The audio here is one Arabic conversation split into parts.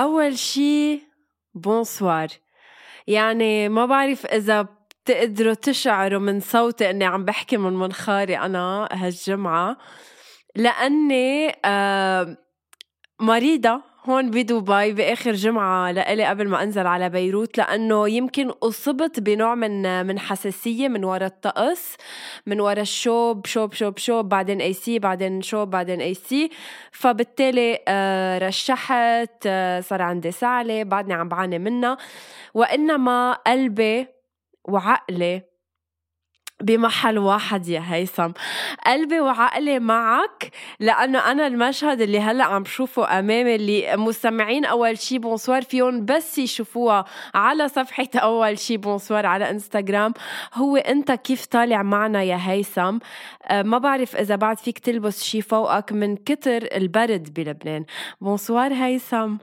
أول شي bonsoir. يعني ما بعرف إذا بتقدروا تشعروا من صوتي إني عم بحكي من منخاري أنا هالجمعة لأني آه مريضة. هون بدبي بآخر جمعة لإلي قبل ما أنزل على بيروت لأنه يمكن أصبت بنوع من من حساسية من وراء الطقس من وراء الشوب شوب شوب شوب بعدين اي سي بعدين شوب بعدين اي سي فبالتالي آه، رشحت آه، صار عندي سعلة بعدني عم بعاني منها. وإنما قلبي وعقلي بمحل واحد يا هيثم. قلبي وعقلي معك لأنه أنا المشهد اللي هلأ عم شوفه أمامي اللي مستمعين أول شي bonsoir فيهم بس يشوفوها على صفحة أول شي bonsoir على انستغرام هو أنت كيف طالع معنا يا هيثم؟ أه ما بعرف إذا بعد فيك تلبس شي فوقك من كتر البرد بلبنان. bonsoir هيثم.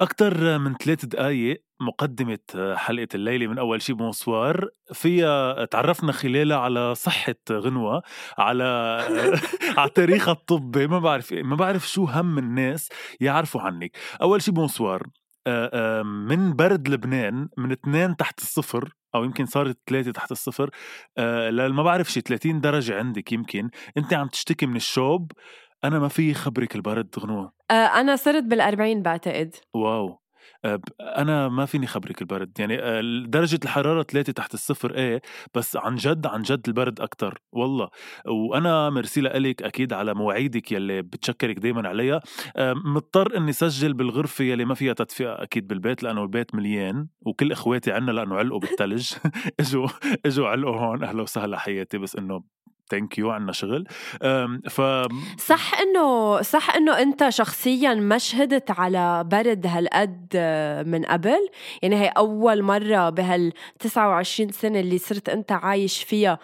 أكثر من ثلاث دقايق مقدمة حلقة الليلة من أول شي bonsoir فيها تعرفنا خلالها على صحة غنوة على على تاريخها الطبي. ما بعرف ما بعرف شو هم الناس يعرفوا عنك أول شي bonsoir من برد لبنان من اثنين تحت الصفر أو يمكن صارت ثلاثة تحت الصفر. ما بعرف شي 30 درجة عندك يمكن. أنت عم تشتكي من الشوب. أنا ما في خبرك البرد غنوة أنا صرت بال40 بعتقد. واو. أنا ما فيني خبرك البرد يعني درجة الحرارة ثلاثة تحت الصفر إيه بس عن جد عن جد البرد أكثر والله. وأنا ميرسي لك أكيد على مواعيدك يلي بتشكرك دائما عليها. مضطر إني سجل بالغرفة يلي ما فيها تدفئة أكيد بالبيت لأنه البيت مليان. وكل إخواتي عنا لأنه علقوا بالثلج إجوا إجوا علقوا هون. أهلا وسهلا حياتي. بس إنه ثانك يو عنا شغل. ف صح إنه صح إنه أنت شخصيا ما شهدت على برد هالقد من قبل؟ يعني هي أول مرة بهال 29 سنة اللي صرت أنت عايش فيها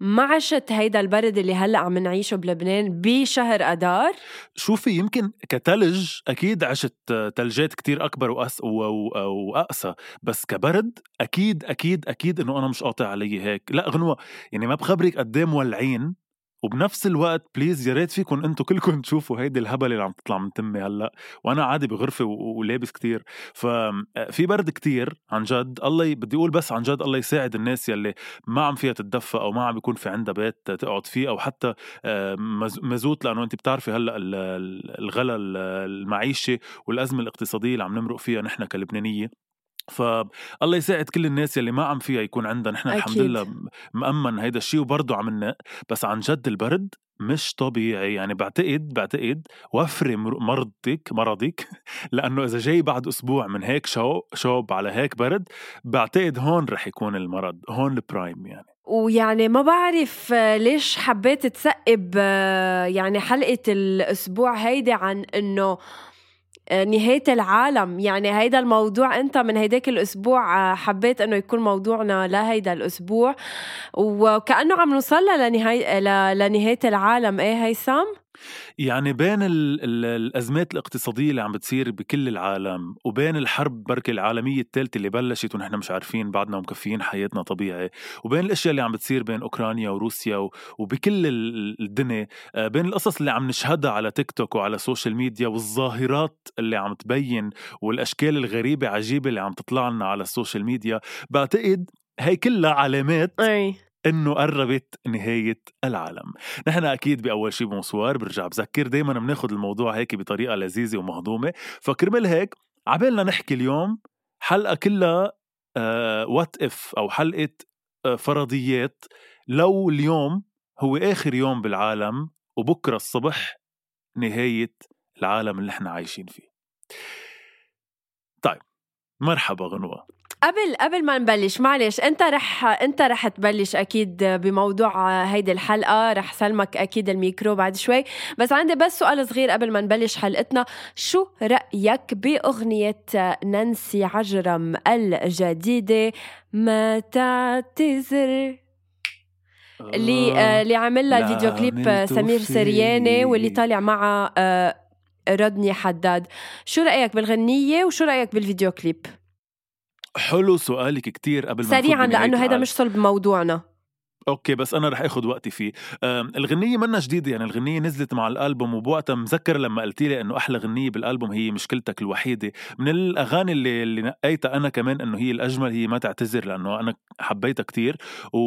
ما عشت هيدا البرد اللي هلأ عم نعيشه بلبنان بشهر اذار شوفي يمكن كتلج أكيد عشت تلجات كتير أكبر وأس واقسى بس كبرد أكيد أكيد أكيد إنه أنا مش قاطع علي هيك. لأ غنوة يعني ما بخبرك قد إيه مولعين وبنفس الوقت please يا ريت فيكم أنتم كلكم تشوفوا هيدي الهبل اللي عم تطلع من تمي هلأ وأنا عادي بغرفه ولابس كتير. ففي برد كتير عن جد الله بدي أقول بس عن جد الله يساعد الناس يلي ما عم فيها تتدفى أو ما عم بيكون في عندها بيت تقعد فيه أو حتى مزوت لأنه انت بتعرفي هلأ الغلا المعيشي والأزمة الاقتصادية اللي عم نمرق فيها نحن كلبنانية. فالله يساعد كل الناس يلي ما عم فيها يكون عندها نحن الحمد لله مأمن هيدا الشيء وبرضه عم ننق بس عن جد البرد مش طبيعي. يعني بعتقد بعتقد وفري مرضك مرضك. لأنه إذا جاي بعد أسبوع من هيك شو شوب على هيك برد بعتقد هون رح يكون المرض هون ال prime يعني. ويعني ما بعرف ليش حبيت تسقب يعني حلقة الأسبوع هيدي عن إنه آه، نهاية العالم. يعني هيدا الموضوع انت من هيداك الأسبوع آه، حبيت إنه يكون موضوعنا لهيدا الأسبوع. وكأنه عم نوصل لنهاية لنهاية العالم. إيه هيثم؟ يعني بين ال ال الأزمات الاقتصادية اللي عم بتصير بكل العالم وبين الحرب بركة العالمية الثالثة اللي بلشت ونحن مش عارفين بعدنا ومكفيين حياتنا طبيعي وبين الأشياء اللي عم بتصير بين أوكرانيا وروسيا وبكل الدنيا آه، بين القصص اللي عم نشهدها على تيك توك وعلى ال social media والظاهرات اللي عم تبين والأشكال الغريبة عجيبة اللي عم تطلع لنا على ال social media بعتقد هي كلها علامات أي. إنه قربت نهاية العالم. نحن أكيد بأول شيء bonsoir برجع بذكر دائما بناخذ الموضوع هيك بطريقة لذيذة ومهضومة. فكرمال هيك عبالنا نحكي اليوم حلقة كلها what uh, if أو حلقة uh, فرضيات. لو اليوم هو آخر يوم بالعالم وبكرة الصبح نهاية العالم اللي إحنا عايشين فيه. طيب مرحبا غنوة. قبل قبل ما نبلش معلش انت رح انت رح تبلش أكيد بموضوع هيدي الحلقة. رح سلمك أكيد الميكرو بعد شوي. بس عندي بس سؤال صغير قبل ما نبلش حلقتنا. شو رأيك بأغنية نانسي عجرم الجديدة؟ ما تعتذر. اللي آه. اللي عامل لها video clip سمير سرياني واللي طالع معها آه رودني حداد. شو رأيك بالغنية وشو رأيك بال video clip؟ حلو سؤالك كتير قبل ما سريعا لأنه هيدا مش صلب موضوعنا. okay بس أنا رح آخذ وقتي فيه. الغنية منا جديدة يعني الغنية نزلت مع الألبوم وبوقتها مذكر لما قلت لي إنه أحلى غنية بالألبوم هي مشكلتك الوحيدة. من الأغاني اللي اللي نقيتها أنا كمان إنه هي الأجمل هي ما تعتذر لأنه أنا حبيتها كتير. و...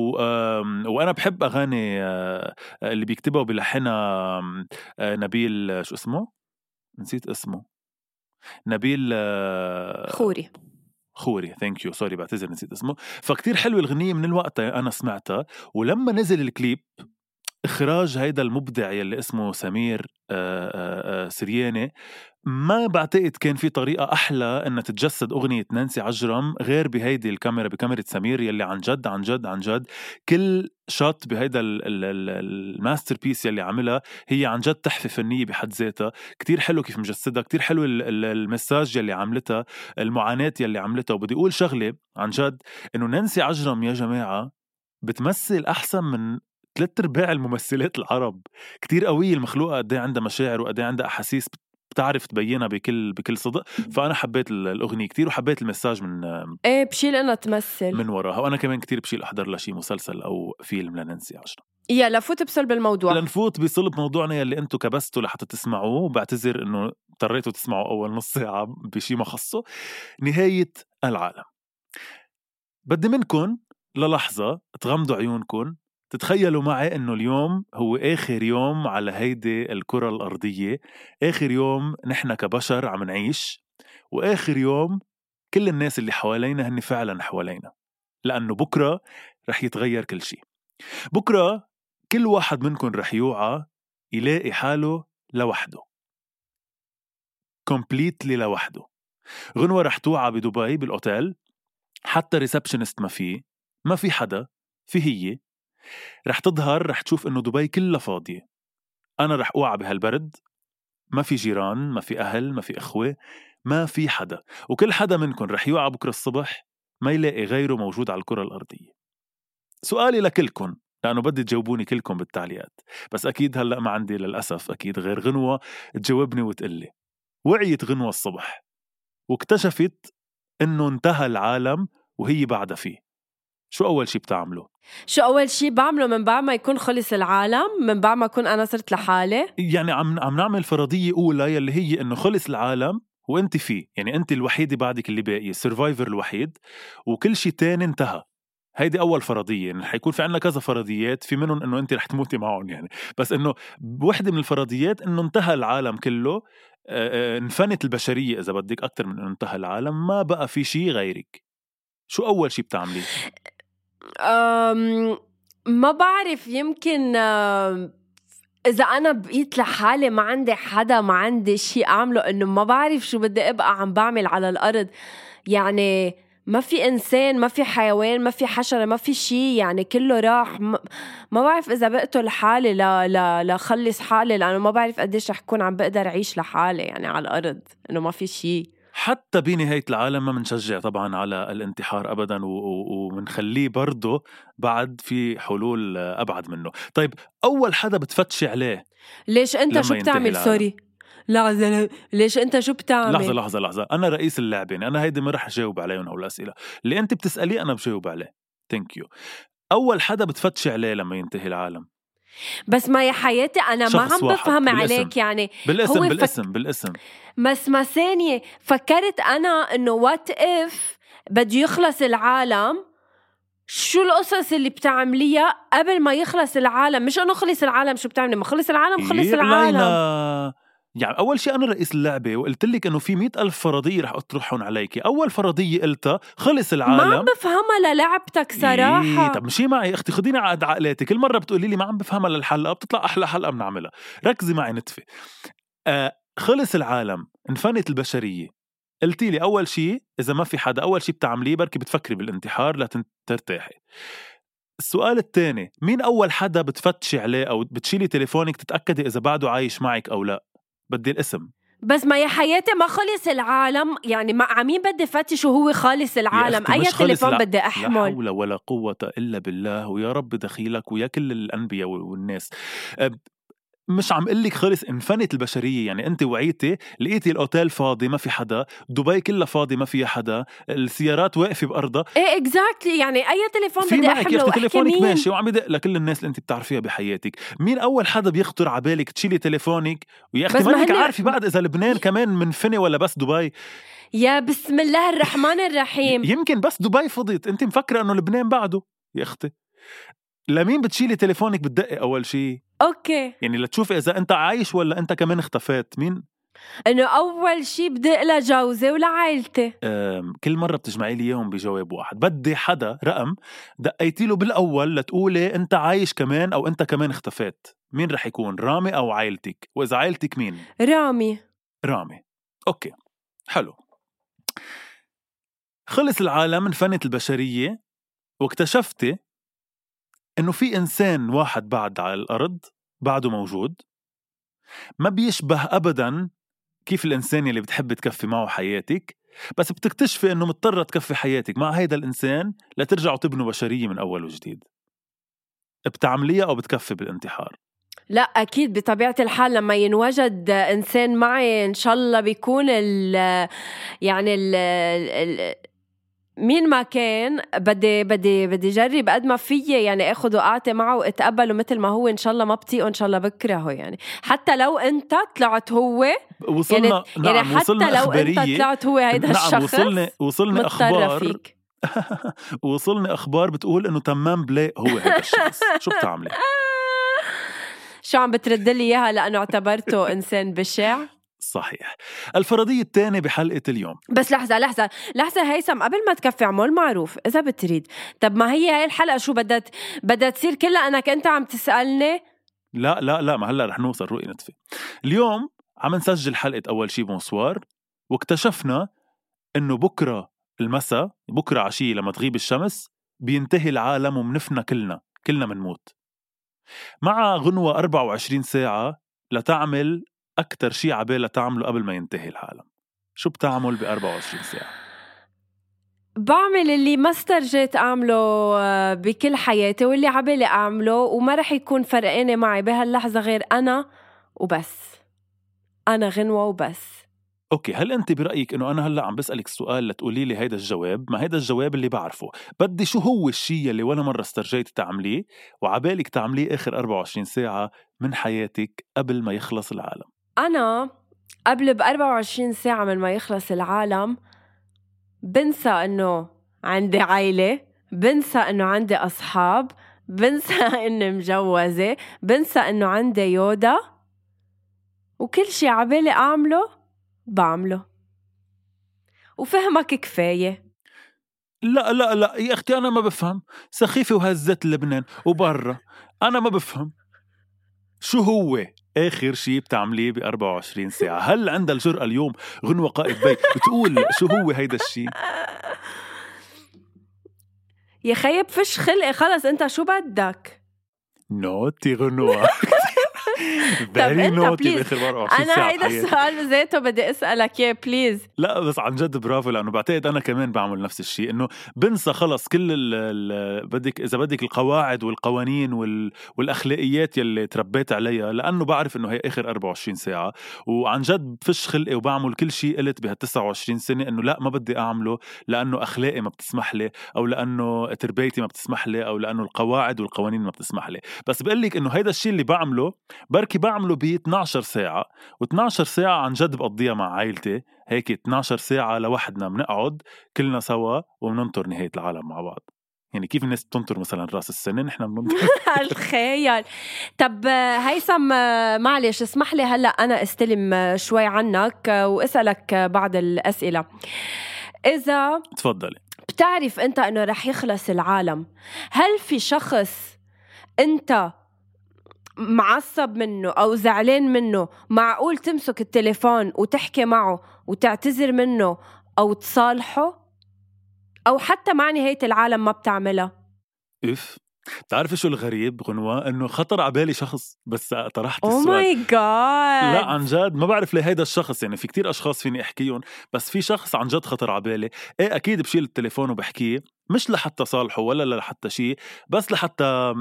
وأنا بحب أغاني آه، اللي بيكتبها وبيلحنها آه، نبيل شو اسمه؟ نسيت اسمه. نبيل آه، خوري. خوري thank you sorry بعتذر نسيت اسمه. فكتير حلوة الغنية من الوقت أنا سمعتها ولما نزل الكليب إخراج هيدا المبدع يلي اسمه سمير سرياني ما بعتقد كان في طريقة أحلى أن تتجسد أغنية نانسي عجرم غير بهيدي الكاميرا بكاميرا سمير يلي عن جد عن جد عن جد. كل shot بهيدا ال masterpiece يلي عملها هي عن جد تحفة فنية بحد ذاتها. كتير حلو كيف مجسدها كتير حلو ال message يلي عملتها المعاناة يلي عملتها. وبدي أقول شغلة عن جد إنه نانسي عجرم يا جماعة بتمثل أحسن من ثلاث أرباع الممثلات العرب. كتير قوية المخلوقة قد إيه عندها مشاعر وقد إيه عندها أحاسيس بتعرف تبينها بكل بكل صدق. فأنا حبيت الأغنية كتير وحبيت المساج من إيه بشيل انها تمثل. من وراها. وأنا كمان كتير بشيل أحضر لها شي مسلسل أو فيلم لننسي عشرة. يا لفوت بصلب الموضوع. لنفوت بصلب موضوعنا يلي أنتم كبستوا لحتى تسمعوه. وبعتذر إنه اضطريتوا تسمعوا أول نص ساعة بشي ما خصه. نهاية العالم. بدي منكم للحظة تغمضوا عيونكم تتخيلوا معي إنه اليوم هو آخر يوم على هيدي الكرة الأرضية. آخر يوم نحن كبشر عم نعيش وآخر يوم كل الناس اللي حوالينا هن فعلا حوالينا لأنه بكرة رح يتغير كل شيء بكرة كل واحد منكم رح يوعى يلاقي حاله لوحده. completely لوحده. غنوة رح توعى بدبي بالأوتيل حتى receptionist ما في ما في حدا في هي. رح تظهر رح تشوف إنه دبي كلها فاضية. أنا رح أوعى بهالبرد. ما في جيران ما في أهل ما في إخوة ما في حدا. وكل حدا منكم رح يوعى بكرة الصبح ما يلاقي غيره موجود على الكرة الأرضية. سؤالي لكلكم لأنه بدي تجاوبوني كلكم بالتعليقات. بس أكيد هلأ ما عندي للأسف أكيد غير غنوة تجاوبني وتقلي. وعيت غنوة الصبح واكتشفت إنه انتهى العالم وهي بعدها فيه. شو أول شي بتعمله؟ شو أول شي بعمله من بعد ما يكون خلص العالم من بعد ما أكون أنا صرت لحالي. يعني عم عم نعمل فرضية أولى يلي هي إنه خلص العالم وأنت فيه. يعني أنت الوحيدة بعدك اللي باقية السرفايفر الوحيد وكل شيء تاني انتهى. هيدي أول فرضية. يعني حيكون في عنا كذا فرضيات في منهم إنه أنت رح تموتي معهم يعني. بس إنه بوحده من الفرضيات إنه انتهى العالم كله انفنت البشرية إذا بدك أكثر من إنه انتهى العالم ما بقى في شيء غيرك. شو أول شيء بتعمليه؟ ما بعرف يمكن إذا أنا بقيت لحالي ما عندي حدا ما عندي شيء أعمله إنه ما بعرف شو بدي أبقى عم بعمل على الأرض. يعني ما في إنسان ما في حيوان ما في حشرة ما في شيء يعني كله راح. ما, ما بعرف إذا بقتل حالي لا لا لخلص حالي لأنه ما بعرف قديش رح كون عم بقدر أعيش لحالي يعني على الأرض إنه ما في شيء حتى بنهاية العالم ما بنشجع طبعا على الانتحار أبدا وبنخليه برضه بعد في حلول أبعد منه. طيب أول حدا بتفتشي عليه ليش أنت شو بتعمل؟ سوري لحظة ليش أنت شو بتعمل؟ لحظة لحظة لحظة. أنا رئيس اللعبة يعني أنا هيدي ما رح أجاوب عليهم أو الأسئلة. اللي أنت بتسأليه أنا بجاوب عليه. thank you أول حدا بتفتشي عليه لما ينتهي العالم؟ بس ما يا حياتي أنا ما عم بفهم بالاسم. عليك يعني. بالاسم هو بالاسم فك... بالاسم. بس ما ثانية فكرت أنا إنه what if بده يخلص العالم؟ شو القصص اللي بتعمليها قبل ما يخلص العالم؟ مش إنه خلص العالم شو بتعملي؟ ما خلص العالم خلص العالم. يعني أول شيء أنا رئيس اللعبة وقلت لك إنه في مئة ألف فرضية رح أطرحهم عليكي. أول فرضية قلتها خلص العالم. ما عم بفهمها للعبتك صراحة. إيه طب مشي معي. أختي خديني على عقلاتي. كل مرة بتقولي لي ما عم بفهمها للحلقة بتطلع أحلى حلقة بنعملها. ركزي معي نتفة. آه خلص العالم. انفنت البشرية. قلتي لي أول شيء إذا ما في حدا أول شيء بتعمليه بركي بتفكري بالانتحار لترتاحي السؤال الثاني مين أول حدا بتفتشي عليه أو بتشيلي تليفونك تتأكدي إذا بعده عايش معك أو لا؟ بدي الاسم. بس ما يا حياتي ما خلص العالم يعني ما عمين بدي فتش وهو خالص العالم. أي تليفون بدي لا أحمل. حول ولا قوة إلا بالله ويا رب دخيلك ويا كل الأنبياء والناس. مش عم قلك خلص انفنت البشرية. يعني أنت وعيتي لقيتي الأوتيل فاضي ما في حدا. دبي كلها فاضي ما فيها حدا. السيارات واقفة بأرضها. إيه exactly يعني أي تليفون في بدي أحمله واحكي تليفونك ماشي. وعم يدق لكل الناس اللي أنت بتعرفيها بحياتك. مين أول حدا بيخطر على بالك تشيلي تليفونك؟ ويا أختي ما منك عارفة بعد إذا لبنان كمان منفني ولا بس دبي. يا بسم الله الرحمن الرحيم. يمكن بس دبي فضيت. أنت مفكرة إنه لبنان بعده؟ يا أختي. لمين بتشيلي تليفونك بتدقي أول شيء okay. يعني لتشوفي إذا أنت عايش ولا أنت كمان اختفيت. مين؟ إنه أول شي بدق لجوزي ولعائلتي أم، كل مرة بتجمعي لي إياهم بجواب واحد. بدي حدا رقم دقيتي له بالأول لتقولي أنت عايش كمان أو أنت كمان اختفيت. مين رح يكون رامي أو عائلتك؟ وإذا عائلتك مين؟ رامي. رامي. okay. حلو. خلص العالم انفنت البشرية واكتشفتي إنه في إنسان واحد بعد على الأرض بعده موجود ما بيشبه ابدا كيف الإنسان اللي بتحب تكفي معه حياتك بس بتكتشفي إنه مضطرة تكفي حياتك مع هيدا الإنسان لترجعوا تبنوا بشرية من أول وجديد. بتعمليها أو بتكفي بالانتحار؟ لا أكيد بطبيعة الحال لما ينوجد إنسان معي إن شاء الله بيكون ال يعني ال ال مين ما كان بدي بدي بدي جرب قد ما فيي يعني آخذ واعطي معه واتقبله مثل ما هو. إن شاء الله ما بطيقه إن شاء الله بكرهه يعني. حتى لو أنت طلعت هو وصلنا يعني نعم يعني حتى وصلنا لو أنت إخبارية. طلعت هو هيدا نعم الشخص وصلنا وصلنا إخبار. فيك. وصلني إخبار بتقول إنه تمام بلاق هو هذا الشخص. شو بتعملي؟ شو عم بترد لي إياها؟ لأنه اعتبرته إنسان بشع. صحيح. الفرضية الثانية بحلقة اليوم. بس لحظة لحظة لحظة هيثم قبل ما تكفي عمول معروف إذا بتريد. طب ما هي هاي الحلقة شو بدها بدها تصير كلها أنك أنت عم تسألني؟ لا لا لا ما هلأ رح نوصل رؤية نتفة اليوم عم نسجل حلقة أول شي بونسوار واكتشفنا إنه بكرة المساء بكرة عشية لما تغيب الشمس بينتهي العالم ومنفنا كلنا كلنا منموت. مع غنوة 24 ساعة لتعمل أكتر شي عبالها تعمله قبل ما ينتهي العالم. شو بتعمل ب 24 ساعة؟ بعمل اللي ما استرجيت أعمله آه، بكل حياتي واللي عبالي أعمله وما رح يكون فرقانة معي بهاللحظة غير أنا وبس. أنا غنوة وبس. okay هل أنت برأيك إنه أنا هلأ عم بسألك سؤال لتقولي لي هيدا الجواب؟ ما هيدا الجواب اللي بعرفه. بدي شو هو الشيء اللي ولا مرة استرجيتي تعمليه وعبالك تعمليه آخر 24 ساعة من حياتك قبل ما يخلص العالم؟ أنا قبل ب 24 ساعة من ما يخلص العالم بنسى إنه عندي عائلة بنسى إنه عندي أصحاب بنسى إني مجوزة بنسى إنه عندي يودا وكل شي عبالي أعمله بعمله. وفهمك كفاية. لا لا لا يا أختي أنا ما بفهم. سخيفة وهزت لبنان وبرا. أنا ما بفهم. شو هو؟ آخر شيء بتعمليه ب 24 ساعة. هل عندها الجرأة اليوم؟ غنوه قائد بي. بتقول شو هو هيدا الشيء يا خيب فش خلقي. خلص انت شو بدك؟ نوتي غنوة. أنت نوتي. بآخر 24 أنا هيدا. السؤال بذاته بدي أسألك إياه بليز لا بس عن جد برافو لأنه بعتقد أنا كمان بعمل نفس الشيء إنه بنسى خلص كل ال ال بدك إذا بدك القواعد والقوانين وال والأخلاقيات يلي تربيت عليها لأنه بعرف إنه هي آخر 24 ساعة وعن جد بفش خلقي وبعمل كل شيء قلت بهال 29 سنة إنه لا ما بدي أعمله لأنه أخلاقي ما بتسمح لي أو لأنه تربيتي ما بتسمح لي أو لأنه القواعد والقوانين ما بتسمح لي بس بقول لك إنه هيدا الشيء اللي بعمله بركي بعمله ب 12 ساعة و12 ساعة عن جد بقضيها مع عائلتي هيك 12 ساعة لوحدنا بنقعد كلنا سوا وبننطر نهاية العالم مع بعض. يعني كيف الناس بتنطر مثلا رأس السنة نحن بننطر؟ الخيال. طب هيثم معلش اسمح لي هلأ أنا أستلم شوي عنك وأسألك بعض الأسئلة. إذا تفضلي. بتعرف أنت إنه رح يخلص العالم هل في شخص أنت معصب منه أو زعلان منه معقول تمسك التليفون وتحكي معه وتعتذر منه أو تصالحه؟ أو حتى مع نهاية العالم ما بتعملها إف بتعرفي شو الغريب؟ غنوة إنه خطر على بالي شخص بس طرحت أو السؤال. ماي God لا عن جد ما بعرف ليه هيدا الشخص يعني في كتير أشخاص فيني أحكيهم بس في شخص عن جد خطر على بالي. إيه أكيد بشيل التليفون وبحكيه مش لحتى صالحه ولا لحتى شيء بس لحتى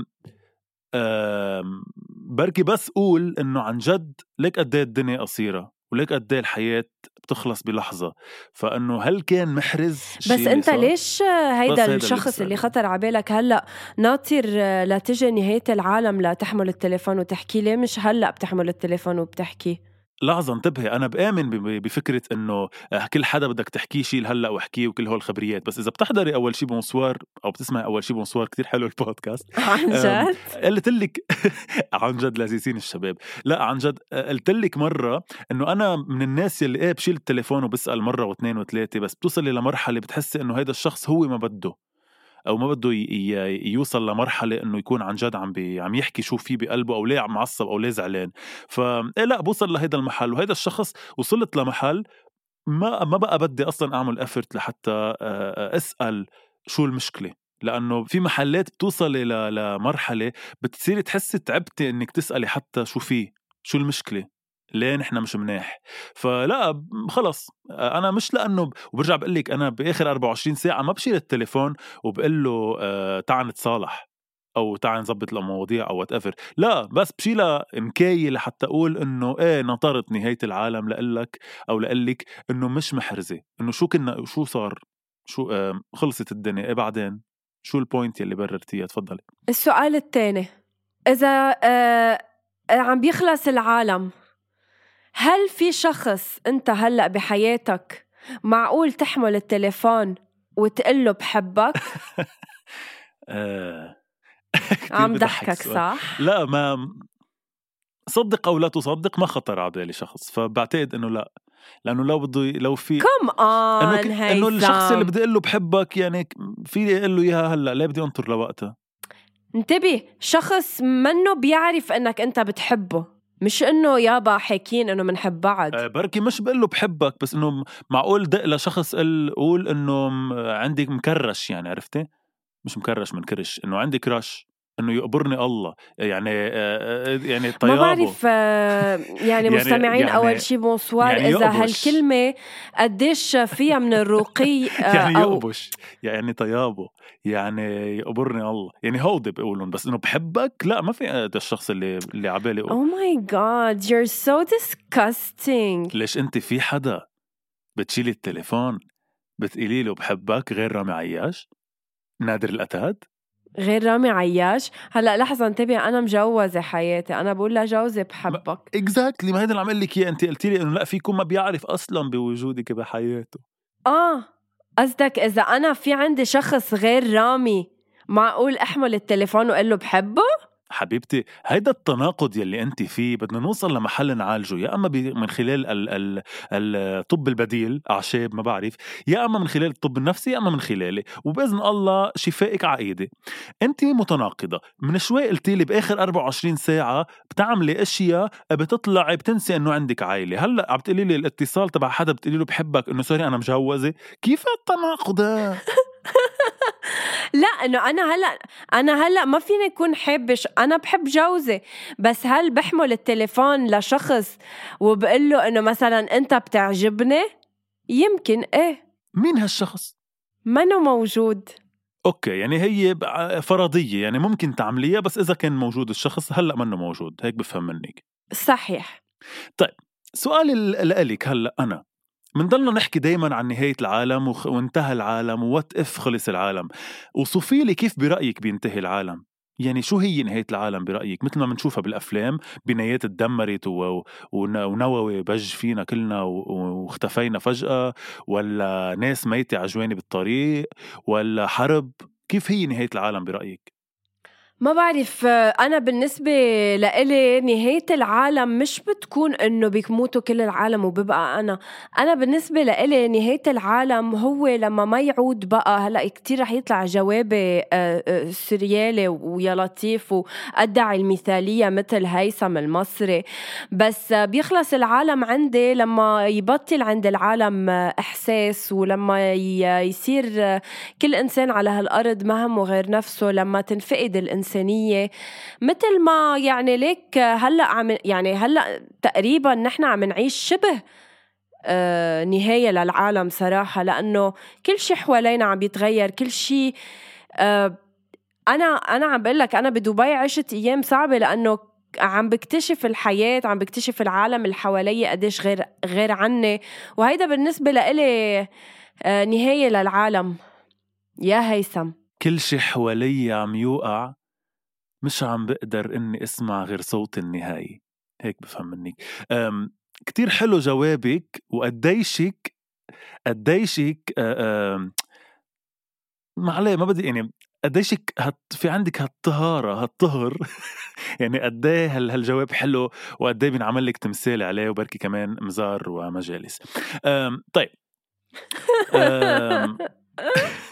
بركي بس قول إنه عن جد ليك قد إيه الدنيا قصيرة وليك قد إيه الحياة بتخلص بلحظة؟ فإنه هل كان محرز بس أنت ليش هيدا الشخص اللي, اللي خطر على بالك هلأ ناطر لتجي نهاية العالم لتحمل التليفون وتحكي؟ ليه مش هلأ بتحمل التليفون وبتحكي؟ لحظة انتبهي أنا بآمن بفكرة إنه آه، كل حدا بدك تحكيه شيء هلأ واحكيه وكل هول الخبريات بس إذا بتحضري أول شيء bonsoir أو بتسمعي أول شيء bonsoir كتير حلو البودكاست عن جد؟ قلت لك عن جد لذيذين الشباب. لأ عن جد آه، قلت لك مرة إنه أنا من الناس يلي إيه بشيل التليفون وبسأل مرة واثنين وثلاثة بس بتوصلي لمرحلة بتحسي إنه هيدا الشخص هو ما بده. أو ما بده يوصل لمرحلة إنه يكون عن جد عم عم يحكي شو في بقلبه أو ليه معصب أو ليه زعلان. ف إيه لا بوصل لهيدا المحل وهيدا الشخص وصلت لمحل ما ما بقى بدي أصلا أعمل افرت لحتى أسأل شو المشكلة. لأنه في محلات بتوصلي لمرحلة بتصيري تحسي تعبتي إنك تسألي حتى شو في شو المشكلة. ليه نحن مش مناح فلا خلص. أنا مش لأنه وبرجع بقول لك أنا بآخر 24 ساعة ما بشيل التليفون وبقول له آه تعال نتصالح أو تعال نظبط المواضيع أو whatever لا بس بشيلها مكاية لحتى أقول إنه إيه نطرت نهاية العالم لقلك أو لقلك إنه مش محرزة. إنه شو كنا شو صار؟ شو آه خلصت الدنيا. إيه بعدين؟ شو ال point يلي بررتيها؟ تفضلي. السؤال الثاني إذا آه عم بيخلص العالم هل في شخص انت هلأ بحياتك معقول تحمل التليفون وتقول له بحبك؟ آه، عم ضحكك صح؟ لا ما صدق أو لا تصدق ما خطر على بالي شخص فبعتقد إنه لا لأنه لو بده لو في كم اون انه, إنه الشخص اللي بدي أقول له بحبك يعني في أقول له إياها هلأ ليه بدي أنطر لوقتها انتبه شخص منه بيعرف إنك أنت بتحبه مش إنه يابا حاكين إنه بنحب بعض. أه بركي مش بقول له بحبك بس إنه معقول دق لشخص قل قول إنه عندي مكرش يعني عرفتي؟ مش مكرش من كرش إنه عندي كراش إنه يقبرني الله يعني يعني طيابه. ما بعرف يعني, يعني مستمعين يعني أول شيء بونسوار يعني إذا هالكلمة قديش فيها من الرقي يعني أو يقبش يعني طيابه يعني يقبرني الله. يعني هودي بيقولون بس إنه بحبك لا ما في هذا الشخص اللي اللي على بالي أو my God you're so disgusting ليش أنت في حدا بتشيلي التليفون بتقولي له بحبك غير رامي عياش؟ نادر الاتاد غير رامي عياش. هلا لحظة انتبه أنا مجوزة حياتي. أنا بقول لجوزي بحبك. exactly ما هيدا اللي عم لك إياه. أنت قلتي لي إنه لا في يكون ما بيعرف أصلا بوجودك بحياته. آه قصدك إذا أنا في عندي شخص غير رامي معقول أحمل التليفون وأقول له بحبه؟ حبيبتي هيدا التناقض يلي انت فيه بدنا نوصل لمحل نعالجه يا أما من خلال ال ال الطب البديل أعشاب ما بعرف يا أما من خلال الطب النفسي يا أما من خلالي وبإذن الله شفائك ايدي انت متناقضة من شوي قلتي لي بآخر 24 ساعة بتعملي أشياء بتطلعي بتنسي إنه عندك عائلة. هلأ عم تقولي لي الاتصال تبع حدا بتقولي له بحبك إنه سوري أنا مجوزة كيف التناقض لا إنه أنا هلأ أنا هلأ ما فيني أكون حابش أنا بحب جوزي بس هل بحمل التليفون لشخص وبقول له إنه مثلا أنت بتعجبني؟ يمكن إيه. مين هالشخص؟ منه موجود؟ أوكي يعني هي فرضية يعني ممكن تعمليها بس إذا كان موجود الشخص هلأ منه موجود؟ هيك بفهم منك. صحيح. طيب سؤالي لك هلأ أنا. بنضلنا نحكي دايما عن نهاية العالم وانتهى العالم وات إف خلص العالم وصفي لي كيف برأيك بينتهي العالم يعني شو هي نهاية العالم برأيك مثل ما بنشوفها بالأفلام بنايات تدمرت. ونووي بج فينا كلنا واختفينا فجأة ولا ناس ميتة عجواني بالطريق ولا حرب كيف هي نهاية العالم برأيك؟ ما بعرف أنا بالنسبة لإلي نهاية العالم مش بتكون إنه بيموتوا كل العالم وببقى أنا. أنا بالنسبة لإلي نهاية العالم هو لما ما يعود بقى. هلأ كتير رح يطلع جوابي آه، آه، سريالي ويا لطيف وأدعي المثالية مثل هيثم المصري. بس بيخلص العالم عندي لما يبطل عند العالم إحساس ولما يصير كل إنسان على هالأرض ما همه غير نفسه. لما تنفقد الإنسان الإنسانية. مثل ما يعني ليك هلأ عم يعني هلأ تقريبا نحن عم نعيش شبه آه نهاية للعالم صراحة لأنه كل شيء حوالينا عم بيتغير كل شيء آه أنا أنا عم بقول لك أنا بدبي عشت أيام صعبة لأنه عم بكتشف الحياة عم بكتشف العالم اللي حوالي قديش غير غير عني. وهيدا بالنسبة لإلي آه نهاية للعالم. يا هيثم. كل شي حوالي عم يوقع مش عم بقدر إني أسمع غير صوت النهاية. هيك بفهم منك. كتير حلو جوابك وقديشك قديشك ما عليه ما بدي يعني قديشك هت في عندك هالطهارة هالطهر. يعني قد إيه هالجواب حلو وقد إيه بينعمل لك تمثال عليه وبركي كمان مزار ومجالس. طيب.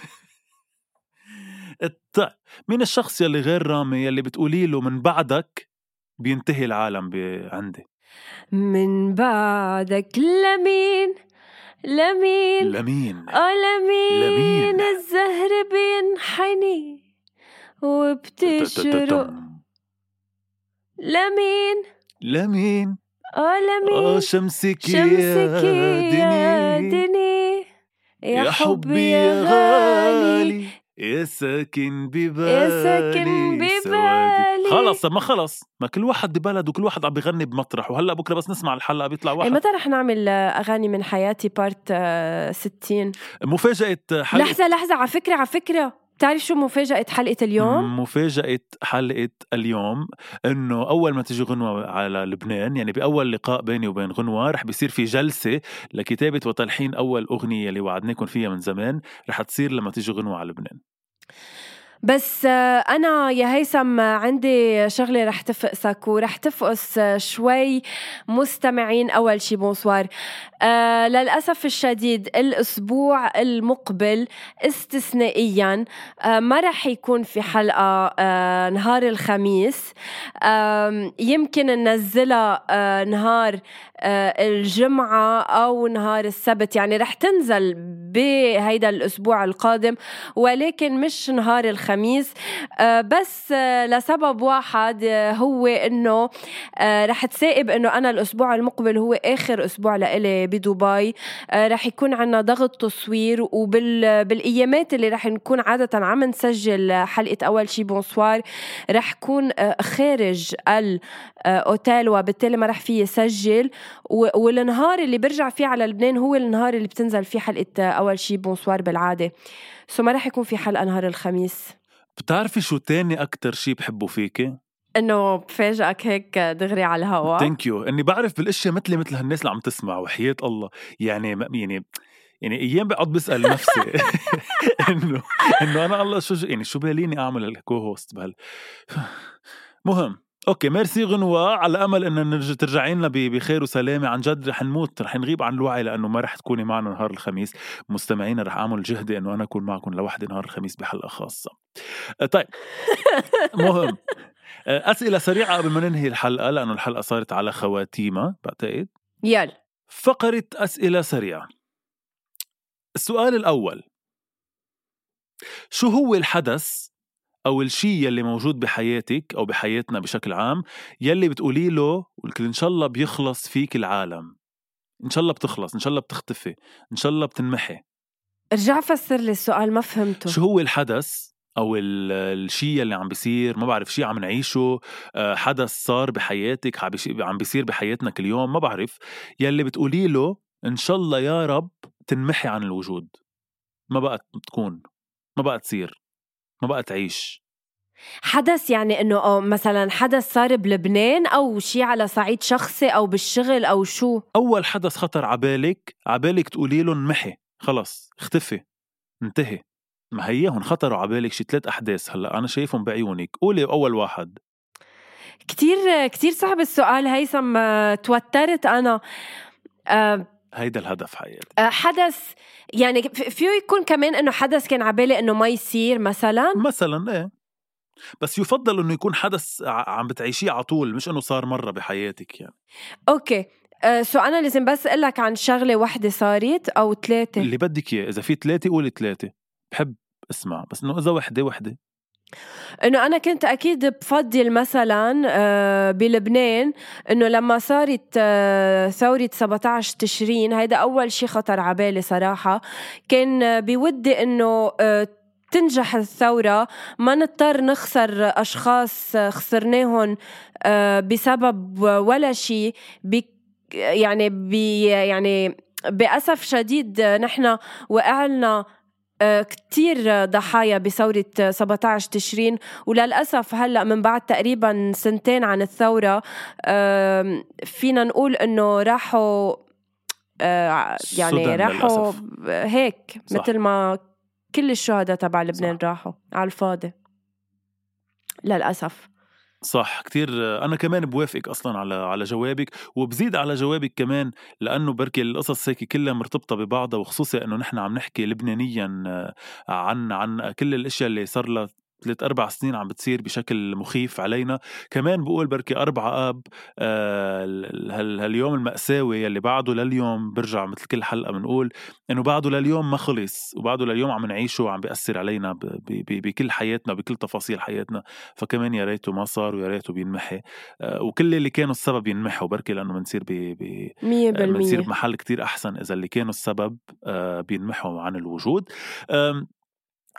مين الشخص يلي غير رامي يلي بتقولي له من بعدك بينتهي العالم عندي؟ من بعدك لمين؟ لمين؟ لمين؟ آه لمين, لمين؟ الزهر بينحني وبتشرق. لمين؟ لمين؟ آه لمين؟ آه شمسك, شمسك يا دني يا حبي يا غالي. يا ساكن ببالي يا ساكن ببالي. خلص ما خلص ما كل واحد ببلد وكل واحد عم بغني بمطرح وهلا بكرة بس نسمع الحلقة بيطلع واحد. متى رح نعمل أغاني من حياتي بارت 60 مفاجأة حلقة. لحظة لحظة على فكرة على فكرة. بتعرف شو مفاجأة حلقة اليوم؟ مفاجأة حلقة اليوم إنه أول ما تجي غنوة على لبنان يعني بأول لقاء بيني وبين غنوة رح بيصير في جلسة لكتابة وتلحين أول أغنية اللي وعدناكم فيها من زمان رح تصير لما تجي غنوة على لبنان بس أنا يا هيثم عندي شغلة رح تفقسك ورح تفقس شوي مستمعين. أول شي بونسوار. آه للأسف الشديد الأسبوع المقبل استثنائيا آه ما رح يكون في حلقة آه نهار الخميس. آه يمكن ننزلها آه نهار آه الجمعة أو نهار السبت. يعني رح تنزل بهيدا الأسبوع القادم ولكن مش نهار الخميس. آه بس آه لسبب واحد آه هو آه رح تصادف إنه أنا الأسبوع المقبل هو آخر أسبوع لإلي بدبي. رح يكون عنا ضغط تصوير وبالإيامات اللي رح نكون عادة عم نسجل حلقة أول شي bonsoir رح كون خارج الاوتيل وبالتالي ما رح في يسجل. والنهار اللي برجع فيه على لبنان هو النهار اللي بتنزل فيه حلقة أول شي bonsoir بالعادة. so ما رح يكون في حلقة نهار الخميس. بتعرفي شو تاني أكتر شي بحبه فيكي؟ إنه بفاجئك هيك دغري على الهواء thank you إني بعرف بالأشياء مثلي مثل هالناس اللي عم تسمع وحياة الله. يعني يعني يعني أيام بقعد بسأل نفسي. إنه إنه أنا الله شو يعني شو باليني أعمل ال co-host بهال مهم. okay merci غنوة. على أمل انه نرجع ترجعين لنا بخير وسلامة. عن جد رح نموت رح نغيب عن الوعي لأنه ما رح تكوني معنا نهار الخميس. مستمعينا رح أعمل جهدي إنه أنا أكون معكم لوحدي نهار الخميس بحلقة خاصة. طيب. مهم. آه، أسئلة سريعة قبل ما ننهي الحلقة لأنه الحلقة صارت على خواتيمها بعتقد. يلا. فقرة أسئلة سريعة. السؤال الأول. شو هو الحدث أو الشيء يلي موجود بحياتك أو بحياتنا بشكل عام يلي بتقولي له إن شاء الله بيخلص فيك العالم. إن شاء الله بتخلص إن شاء الله بتختفي إن شاء الله بتنمحي. ارجع فسر لي السؤال ما فهمته. شو هو الحدث أو الشيء اللي عم بيصير؟ ما بعرف شيء عم نعيشه آه، حدث صار بحياتك عم بيصير بحياتنا كل يوم ما بعرف. يلي بتقولي له إن شاء الله يا رب تنمحي عن الوجود. ما بقى تكون ما بقى تصير. ما بقى تعيش. حدث يعني إنه مثلا حدث صار بلبنان أو شيء على صعيد شخصي أو بالشغل أو شو؟ أول حدث خطر عبالك عبالك تقولي له انمحي خلص اختفي انتهي. ما هي خطروا على بالك شي ثلاث أحداث هلأ أنا شايفهم بعيونك. قولي أول واحد. كتير كتير صعب السؤال هيثم آه، توترت أنا. أه هيدا الهدف حياتي أه حدث يعني فيه يكون كمان إنه حدث كان عبالي إنه ما يصير مثلا؟ مثلا إيه. بس يفضل إنه يكون حدث عم بتعيشيه على طول مش إنه صار مرة بحياتك يعني. Okay. أه so أنا لازم بس أقول لك عن شغلة وحدة صارت أو ثلاثة. اللي بدك إياه إذا في ثلاثة قولي ثلاثة. بحب أسمع بس إنه إذا وحدة وحدة. إنه أنا كنت أكيد بفضل مثلا آه، بلبنان إنه لما صارت آه، ثورة 17 تشرين هيدا أول شيء خطر على بالي صراحة. كان بودي إنه آه، تنجح الثورة ما نضطر نخسر أشخاص خسرناهم بسبب ولا شيء يعني بي يعني بأسف شديد نحن وقعنا كتير ضحايا بثورة 17 تشرين وللأسف هلأ من بعد تقريبا سنتين عن الثورة فينا نقول إنه راحوا آه، يعني راحوا هيك صح. مثل ما كل الشهداء تبع لبنان صح. راحوا على الفاضي للأسف صح كتير أنا كمان بوافقك أصلا على على جوابك وبزيد على جوابك كمان لأنه بركي القصص هيك كلها مرتبطة ببعضها وخصوصي إنه نحن عم نحكي لبنانيا عن عن كل الأشياء اللي صار لها ثلاث أربع سنين عم بتصير بشكل مخيف علينا. كمان بقول بركي أربعة آب آه هاليوم المأساوي يلي بعده لليوم برجع مثل كل حلقة بنقول إنه بعده لليوم ما خلص وبعده لليوم عم نعيشه وعم بيأثر علينا بكل حياتنا بكل تفاصيل حياتنا. فكمان يا ريته ما صار ويا ريته بينمحي. آه وكل اللي كانوا السبب ينمحوا بركي لأنه بنصير ب بنصير بمحل كتير أحسن. إذا اللي كانوا السبب آه بينمحوا عن الوجود.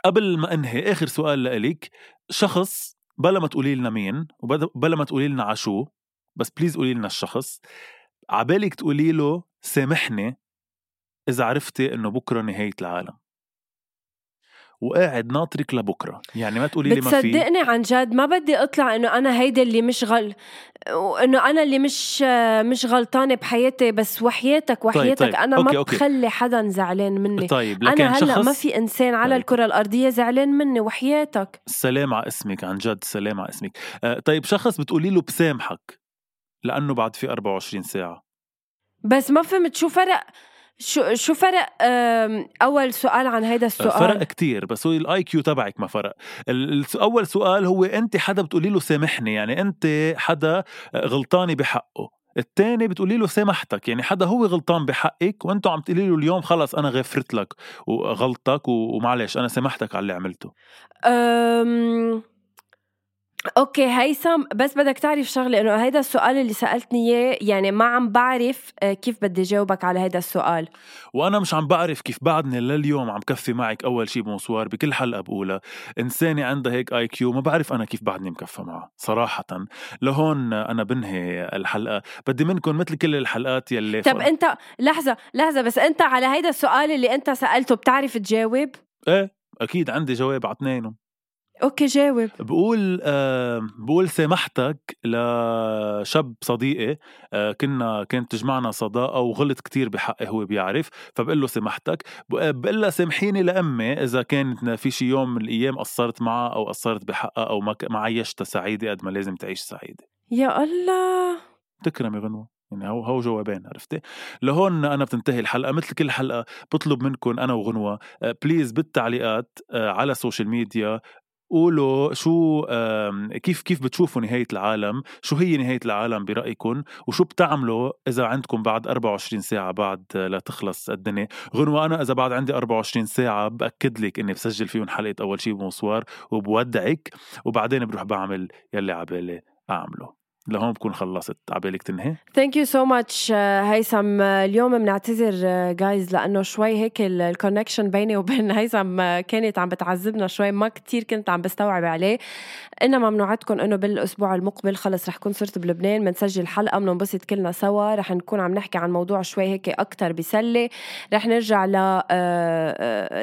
قبل ما أنهي آخر سؤال لإلك شخص بلا ما تقولي لنا مين وبلا ما تقولي لنا عشو بس بليز قولي لنا الشخص عبالك تقولي له سامحني إذا عرفتي إنه بكرة نهاية العالم. وقاعد ناطرك لبكرة يعني ما تقولي لي ما في بتصدقني عن جد ما بدي أطلع إنه أنا هيدا اللي مش غل إنه أنا اللي مش مش غلطانة بحياتي بس وحياتك طيب، وحياتك طيب طيب. أنا أوكي ما أوكي. بخلي حدا زعلان مني طيب لكن أنا هلأ ما في إنسان على طيب. الكرة الأرضية زعلان مني وحياتك السلام على اسمك عن جد سلام على اسمك آه طيب شخص بتقولي له بسامحك لأنه بعد في 24 ساعة بس ما فهمت شو فرق شو شو فرق أول سؤال عن هيدا السؤال؟ فرق كتير بس هو ال IQ تبعك ما فرق. أول سؤال هو أنت حدا بتقولي له سامحني يعني أنت حدا غلطاني بحقه. الثاني بتقولي له سامحتك يعني حدا هو غلطان بحقك وأنتم عم تقولي له اليوم خلص أنا غفرت لك وغلطك ومعلش أنا سامحتك على اللي عملته. أم... Okay هيثم بس بدك تعرف شغلة إنه هيدا السؤال اللي سألتني إياه يعني ما عم بعرف آه، كيف بدي جاوبك على هيدا السؤال. وأنا مش عم بعرف كيف بعدني لليوم عم كفي معك أول شيء bonsoir بكل حلقه بقولها إنسانة عندها هيك IQ ما بعرف أنا كيف بعدني مكفى معها صراحة. لهون أنا بنهي الحلقة. بدي منكم مثل كل الحلقات يلي طب أنت لحظة لحظة بس أنت على هيدا السؤال اللي أنت سألته بتعرف تجاوب؟ إيه أكيد عندي جواب على اثنينهم. أوكي جاوب. بقول آه بقول سامحتك لشاب صديقي. آه كنا كانت تجمعنا صداقة وغلط كتير بحقي هو بيعرف فبقول له سامحتك. بقول لها سامحيني لأمي إذا كانت في شي يوم من الأيام قصرت معها أو قصرت بحقها أو ما ما عيشتها سعيدة قد ما لازم تعيش سعيدة. يا الله! تكرمي غنوة. يعني هو هو جوابين عرفتي؟ لهون أنا بتنتهي الحلقة. مثل كل حلقة بطلب منكم أنا وغنوة please بالتعليقات آه، على ال social media قولوا شو كيف كيف بتشوفوا نهاية العالم؟ شو هي نهاية العالم برأيكم؟ وشو بتعملوا إذا عندكم بعد 24 ساعة بعد لا تخلص الدنيا؟ غنوة أنا إذا بعد عندي 24 ساعة بأكد لك إني بسجل فيهم حلقة أول شي bonsoir وبودعك وبعدين بروح بعمل يلي عبالي أعمله. لهون بكون خلصت. عبالك تنهي؟ Thank you so much هيثم. اليوم بنعتذر guys لأنه شوي هيك ال connection بيني وبين هيثم uh, كانت عم بتعذبنا شوي. ما كتير كنت عم بستوعب عليه. انما بنوعدكم إنه بالأسبوع المقبل خلص رح كون صرت بلبنان بنسجل حلقة بننبسط كلنا سوا. رح نكون عم نحكي عن موضوع شوي هيك أكثر بسلة. رح نرجع ل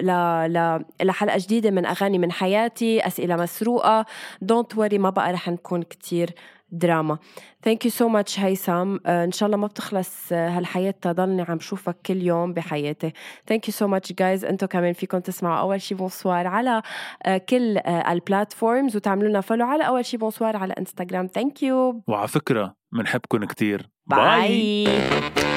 ل ل لحلقه جديدة من أغاني من حياتي أسئلة مسروقة. Don't worry ما بقى رح نكون كتير دراما. Thank you so much هيثم. إن شاء الله ما بتخلص هالحياة تضلني عم شوفك كل يوم بحياتي. Thank you so much guys أنتم كمان فيكم تسمعوا أول شي bonsoir على آه، كل آه، ال platforms وتعملوا لنا follow على أول شي bonsoir على انستغرام thank you وعلى فكرة بنحبكم كتير. Bye, bye.